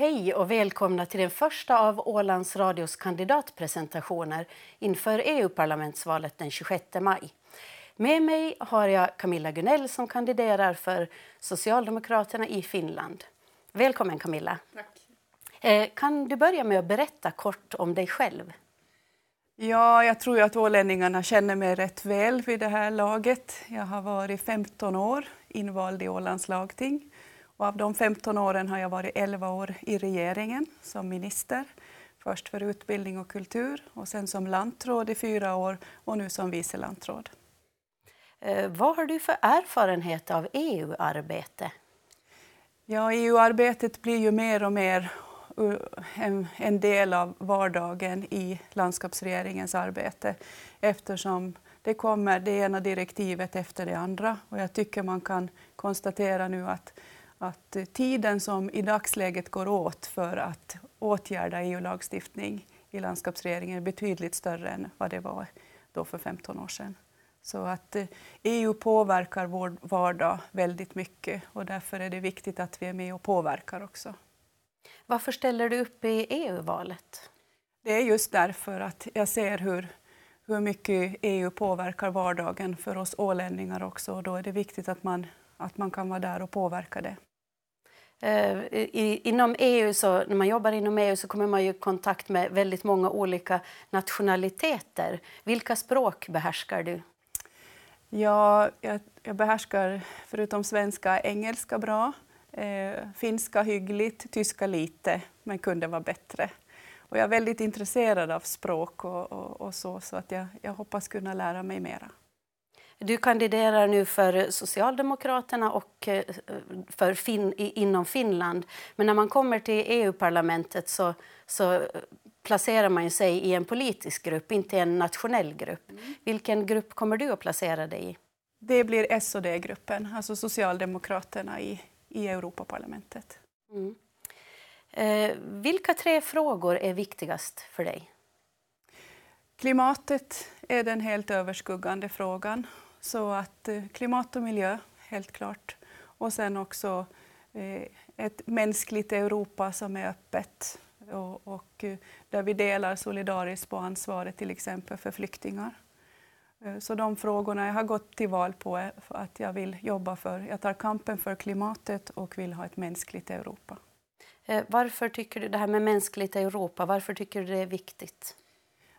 Hej och välkomna till den första av Ålands Radios kandidatpresentationer inför EU-parlamentsvalet den 26 maj. Med mig har jag Camilla Gunell som kandiderar för Socialdemokraterna i Finland. Välkommen Camilla. Tack. Eh, kan du börja med att berätta kort om dig själv? Ja, jag tror att ålänningarna känner mig rätt väl vid det här laget. Jag har varit 15 år invald i Ålands lagting. Och av de 15 åren har jag varit 11 år i regeringen som minister. Först för utbildning och kultur och sen som lantråd i fyra år och nu som vice lantråd. Eh, vad har du för erfarenhet av EU-arbete? Ja, EU-arbetet blir ju mer och mer en, en del av vardagen i landskapsregeringens arbete eftersom det kommer det ena direktivet efter det andra. Och jag tycker man kan konstatera nu att, att tiden som i dagsläget går åt för att åtgärda EU-lagstiftning i landskapsregeringen är betydligt större än vad det var då för 15 år sedan. Så att EU påverkar vår vardag väldigt mycket och därför är det viktigt att vi är med och påverkar också. Varför ställer du upp i EU-valet? Det är just därför att jag ser hur, hur mycket EU påverkar vardagen för oss ålänningar också. Och då är det viktigt att man, att man kan vara där och påverka det. Uh, i, inom EU, så, när man jobbar inom EU så kommer man i kontakt med väldigt många olika nationaliteter. Vilka språk behärskar du? Ja, jag, jag behärskar förutom svenska engelska bra. Eh, finska hyggligt, tyska lite, men kunde vara bättre. Och jag är väldigt intresserad av språk och, och, och så, så att jag, jag hoppas kunna lära mig mera. Du kandiderar nu för Socialdemokraterna och eh, för fin, inom Finland. Men när man kommer till EU-parlamentet så, så placerar man sig i en politisk grupp, inte en nationell grupp. Mm. Vilken grupp kommer du att placera dig i? Det blir D-gruppen, alltså Socialdemokraterna i, i Europaparlamentet. Mm. Eh, vilka tre frågor är viktigast för dig? Klimatet är den helt överskuggande frågan. Så att eh, klimat och miljö, helt klart. Och sen också eh, ett mänskligt Europa som är öppet och, och eh, där vi delar solidariskt på ansvaret till exempel för flyktingar. Så de frågorna jag har gått till val på är att jag vill jobba för. Jag tar kampen för klimatet och vill ha ett mänskligt Europa. Varför tycker du det här med mänskligt Europa, varför tycker du det är viktigt?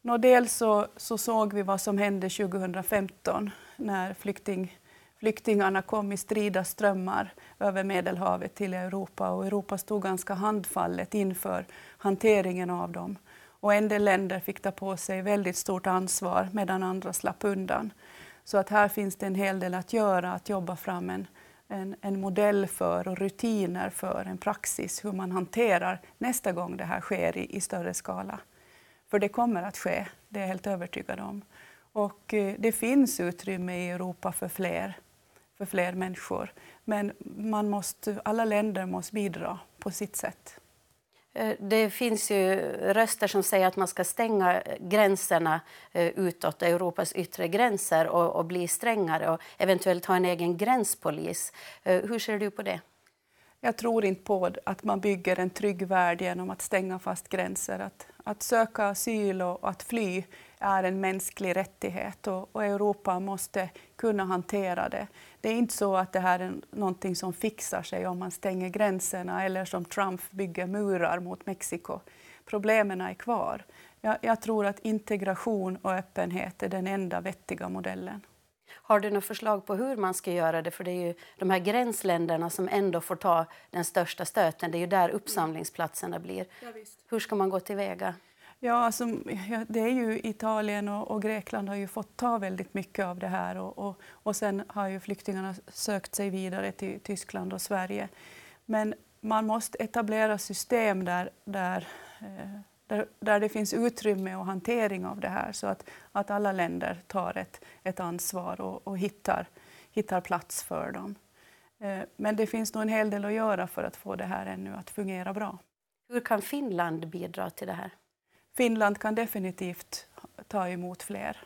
Nå, dels så, så såg vi vad som hände 2015 när flykting, flyktingarna kom i strida strömmar över Medelhavet till Europa och Europa stod ganska handfallet inför hanteringen av dem. Och en del länder fick ta på sig väldigt stort ansvar medan andra slapp undan. Så att här finns det en hel del att göra, att jobba fram en, en, en, modell för och rutiner för en praxis hur man hanterar nästa gång det här sker i, i större skala. För det kommer att ske, det är jag helt övertygad om. Och eh, det finns utrymme i Europa för fler, för fler människor. Men man måste, alla länder måste bidra på sitt sätt. Eh, det finns ju röster som säger att man ska stänga gränserna eh, utåt, Europas yttre gränser och, och bli strängare och eventuellt ha en egen gränspolis. Hur ser du på det? Jag tror inte på att man bygger en trygg värld genom att stänga fast gränser. Att, att söka asyl och att fly är en mänsklig rättighet och, och, Europa måste kunna hantera det. Det är inte så att det här är någonting som fixar sig om man stänger gränserna eller som Trump bygger murar mot Mexiko. Problemen är kvar. Jag, jag tror att integration och öppenhet är den enda vettiga modellen. Har du några förslag på hur man ska göra det? För det är ju de här gränsländerna som ändå får ta den största stöten. Det är ju där uppsamlingsplatserna blir. Ja, hur ska man gå tillväga? Ja, alltså, det är ju Italien och, och, Grekland har ju fått ta väldigt mycket av det här och, och, och sen har ju flyktingarna sökt sig vidare till Tyskland och Sverige. Men man måste etablera system där, där, eh, där, där det finns utrymme och hantering av det här så att, att alla länder tar ett, ett ansvar och, och hittar, hittar plats för dem. Eh, men det finns nog en hel del att göra för att få det här ännu att fungera bra. Hur kan Finland bidra till det här? Finland kan definitivt ta emot fler.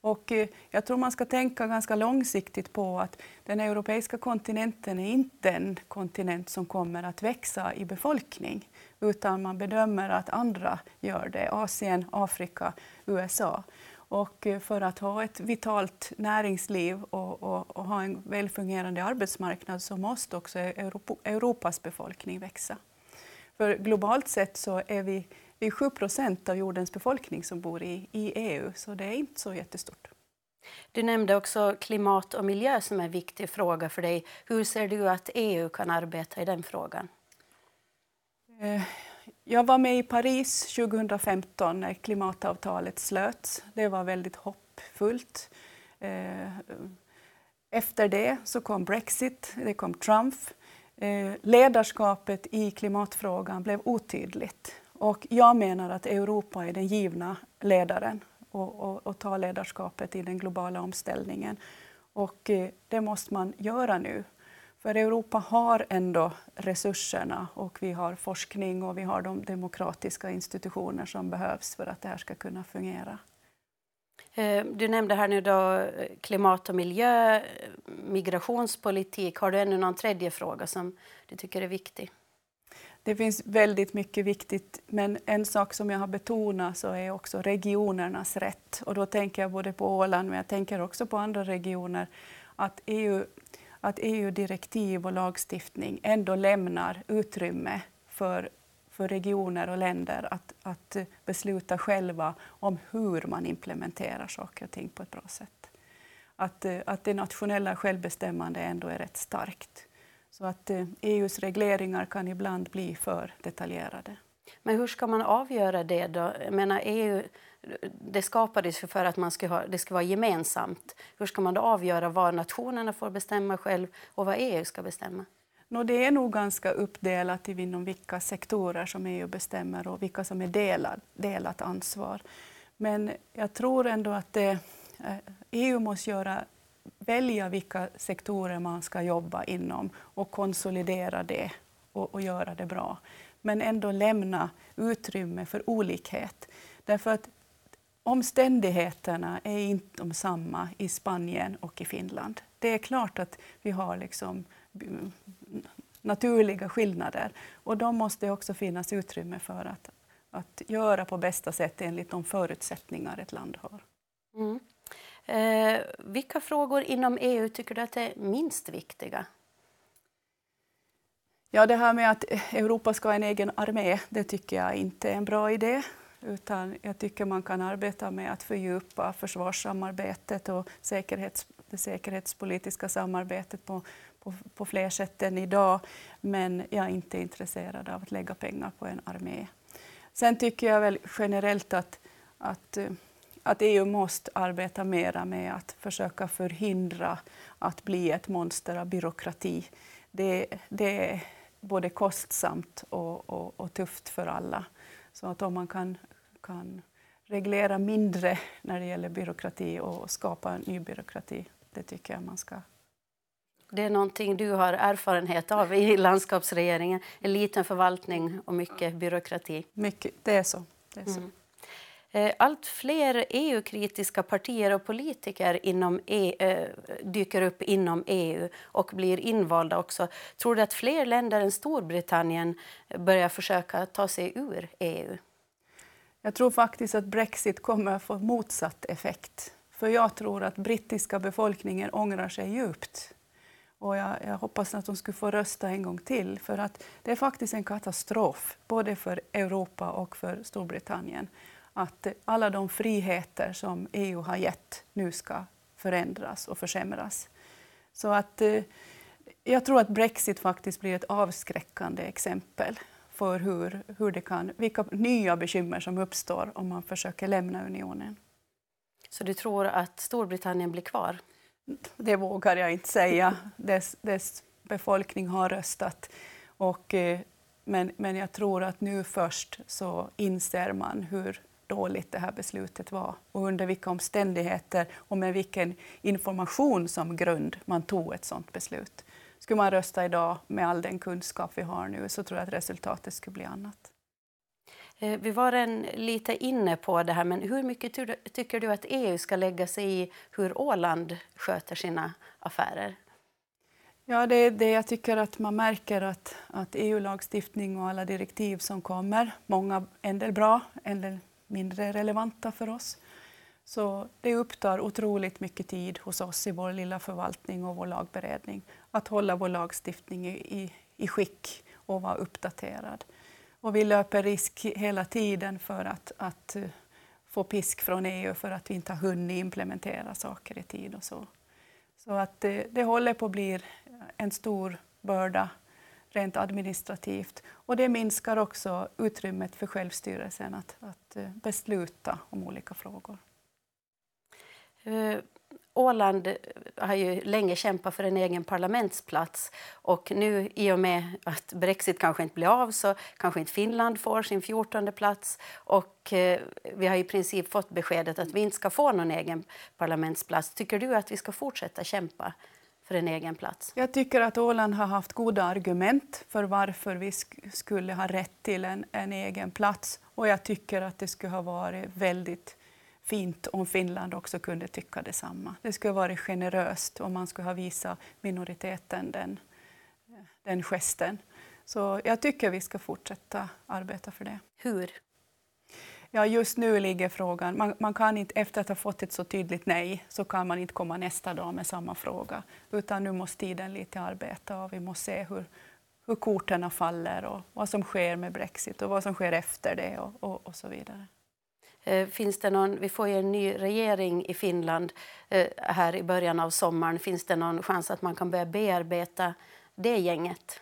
Och eh, jag tror man ska tänka ganska långsiktigt på att den europeiska kontinenten är inte en kontinent som kommer att växa i befolkning, utan man bedömer att andra gör det, Asien, Afrika, USA. Och eh, för att ha ett vitalt näringsliv och, och, och ha en välfungerande arbetsmarknad så måste också Europas befolkning växa. För globalt sett så är vi, vi 7 procent av jordens befolkning som bor i, i EU, så det är inte så jättestort. Du nämnde också klimat och miljö som en viktig fråga för dig. Hur ser du att EU kan arbeta i den frågan? Eh, jag var med i Paris 2015 när klimatavtalet slöts. Det var väldigt hoppfullt. Eh, efter det så kom Brexit, det kom Trump. Eh, ledarskapet i klimatfrågan blev otydligt. Och jag menar att Europa är den givna ledaren och, och, och tar ledarskapet i den globala omställningen. Och eh, det måste man göra nu. För Europa har ändå resurserna och vi har forskning och vi har de demokratiska institutioner som behövs för att det här ska kunna fungera. Eh, du nämnde här nu då eh, klimat och miljö, eh, migrationspolitik. Har du ännu någon tredje fråga som du tycker är viktig? Det finns väldigt mycket viktigt, men en sak som jag har betonat så är också regionernas rätt. Och då tänker jag både på Åland, men jag tänker också på andra regioner, att EU, att EU-direktiv och lagstiftning ändå lämnar utrymme för, för regioner och länder att, att besluta själva om hur man implementerar saker och ting på ett bra sätt. Att, att det nationella självbestämmandet ändå är rätt starkt. Så att EUs eh, e regleringar kan ibland bli för detaljerade. Men hur ska man avgöra det då? Jag menar, EU det skapades för att man ska ha, det ska vara gemensamt. Hur ska man då avgöra vad nationerna får bestämma själv och vad EU ska bestämma? No, det är nog ganska uppdelat inom vilka sektorer som EU bestämmer och vilka som är delad, delat ansvar. Men jag tror ändå att det, EU eh, e måste göra välja vilka sektorer man ska jobba inom och konsolidera det och, och göra det bra. Men ändå lämna utrymme för olikhet. Därför att omständigheterna är inte de samma i Spanien och i Finland. Det är klart att vi har liksom mm, naturliga skillnader och de måste också finnas utrymme för att, att göra på bästa sätt enligt de förutsättningar ett land har. Mm. Eh, vilka frågor inom EU tycker du att är minst viktiga? Ja, det här med att Europa ska ha en egen armé, det tycker jag inte är en bra idé. Utan jag tycker man kan arbeta med att fördjupa försvarssamarbetet och säkerhets, det säkerhetspolitiska samarbetet på, på, på fler sätt än idag. Men jag är inte intresserad av att lägga pengar på en armé. Sen tycker jag väl generellt att, att eh, att EU måste arbeta mera med att försöka förhindra att bli ett monster av byråkrati. Det, det är både kostsamt och, och, och, tufft för alla. Så att om man kan, kan reglera mindre när det gäller byråkrati och skapa ny byråkrati, det tycker jag man ska det är någonting du har erfarenhet av i landskapsregeringen. En liten förvaltning och mycket byråkrati. Mycket, det är så. Det är så. Mm. Eh, allt fler EU-kritiska partier och politiker inom EU, dyker upp inom EU och blir invalda också. Tror du att fler länder än Storbritannien börjar försöka ta sig ur EU? Jag tror faktiskt att Brexit kommer att få motsatt effekt. För jag tror att brittiska befolkningen ångrar sig djupt. Och jag, jag, hoppas att de skulle få rösta en gång till. För att det är faktiskt en katastrof, både för Europa och för Storbritannien att alla de friheter som EU har gett nu ska förändras och försämras. Så att, eh, jag tror att Brexit faktiskt blir ett avskräckande exempel för hur, hur det kan, vilka nya bekymmer som uppstår om man försöker lämna unionen. Så du tror att Storbritannien blir kvar? Det vågar jag inte säga. Dess, dess befolkning har röstat. Och, eh, men, men jag tror att nu först så inser man hur dåligt det här beslutet var och under vilka omständigheter och med vilken information som grund man tog ett sådant beslut. Skulle man rösta idag med all den kunskap vi har nu så tror jag att resultatet skulle bli annat. Eh, vi var en, lite inne på det här, men hur mycket tycker du att EU ska lägga sig i hur Åland sköter sina affärer? Ja, det är det jag tycker att man märker att, att EU-lagstiftning och alla direktiv som kommer, många en del bra, en del mindre relevanta för oss. Så det upptar otroligt mycket tid hos oss i vår lilla förvaltning och vår lagberedning att hålla vår lagstiftning i, i, i skick och vara uppdaterad. Och vi löper risk hela tiden för att, att eh, få pisk från EU för att vi inte har hunnit implementera saker i tid och så. Så att det, det håller på att bli en stor börda rent administrativt. Och det minskar också utrymmet för självstyrelsen att, att eh, besluta om olika frågor. Uh Åland eh, har ju länge kämpat för en egen parlamentsplats och nu i och med att Brexit kanske inte blir av så kanske inte Finland får sin 14 plats och eh, vi har i princip fått beskedet att vi inte ska få någon egen parlamentsplats. Tycker du att vi ska fortsätta kämpa för en egen plats? Jag tycker att Åland har haft goda argument för varför vi sk skulle ha rätt till en, en egen plats och jag tycker att det skulle ha varit väldigt fint om Finland också kunde tycka detsamma. Det skulle varit generöst om man skulle ha visat minoriteten den, den gesten. Så jag tycker vi ska fortsätta arbeta för det. Hur? Ja, just nu ligger frågan... Man, man, kan inte, efter att ha fått ett så tydligt nej så kan man inte komma nästa dag med samma fråga. Utan nu måste tiden lite arbeta och vi måste se hur, hur korten faller och vad som sker med Brexit och vad som sker efter det och, och, och så vidare. Eh, finns det någon, vi får ju en ny regering i Finland eh, här i början av sommaren. Finns det någon chans att man kan börja bearbeta det gänget?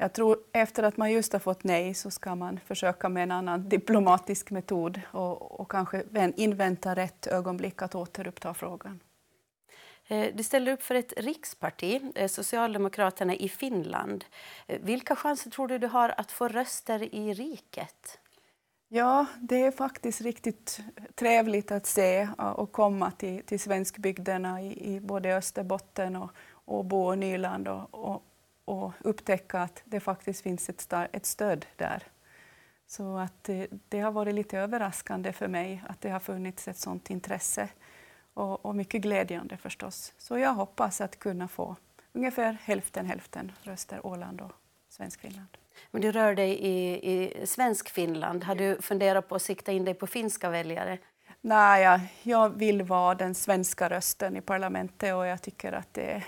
Jag tror efter att man just har fått nej så ska man försöka med en annan diplomatisk metod och, och kanske invänta rätt ögonblick att återuppta frågan. Eh, du ställer upp för ett riksparti, Socialdemokraterna i Finland. Vilka chanser tror du du har att få röster i riket? Ja, det är faktiskt riktigt trevligt att se och komma till, till svenskbygderna i, i både Österbotten och, och Bo och Nyland och, och, och, upptäcka att det faktiskt finns ett, ett stöd där. Så att det, har varit lite överraskande för mig att det har funnits ett sådant intresse och, och mycket glädjande förstås. Så jag hoppas att kunna få ungefär hälften hälften röster Åland och Svenskfinland. Men du rör dig i, i svensk Finland. Har du funderat på att sikta in dig på finska väljare? Nej, jag vill vara den svenska rösten i parlamentet och jag tycker att det,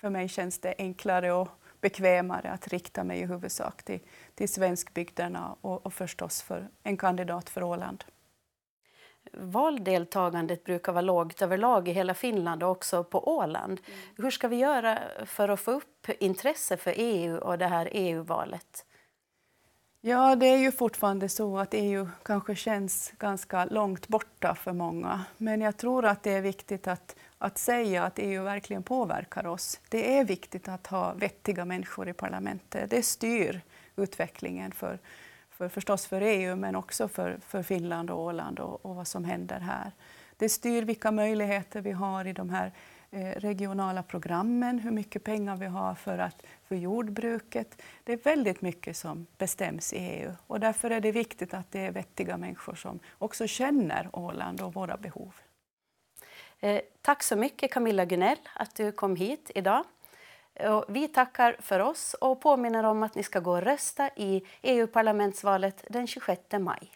för mig känns det enklare och bekvämare att rikta mig i huvudsak till, till svenskbygderna och, och förstås för en kandidat för Åland valdeltagandet brukar vara lågt överlag i hela Finland och också på Åland. Mm. Hur ska vi göra för att få upp intresse för EU och det här EU-valet? Ja, det är ju fortfarande så att EU kanske känns ganska långt borta för många. Men jag tror att det är viktigt att, att säga att EU verkligen påverkar oss. Det är viktigt att ha vettiga människor i parlamentet. Det styr utvecklingen för, för, förstås för EU men också för, för Finland och Åland och, och vad som händer här. Det styr vilka möjligheter vi har i de här eh, regionala programmen, hur mycket pengar vi har för, att, för jordbruket. Det är väldigt mycket som bestäms i EU och därför är det viktigt att det är vettiga människor som också känner Åland och våra behov. Eh, tack så mycket Camilla Gunell att du kom hit idag. Vi tackar för oss och påminner om att ni ska gå och rösta i EU-parlamentsvalet den 26 maj.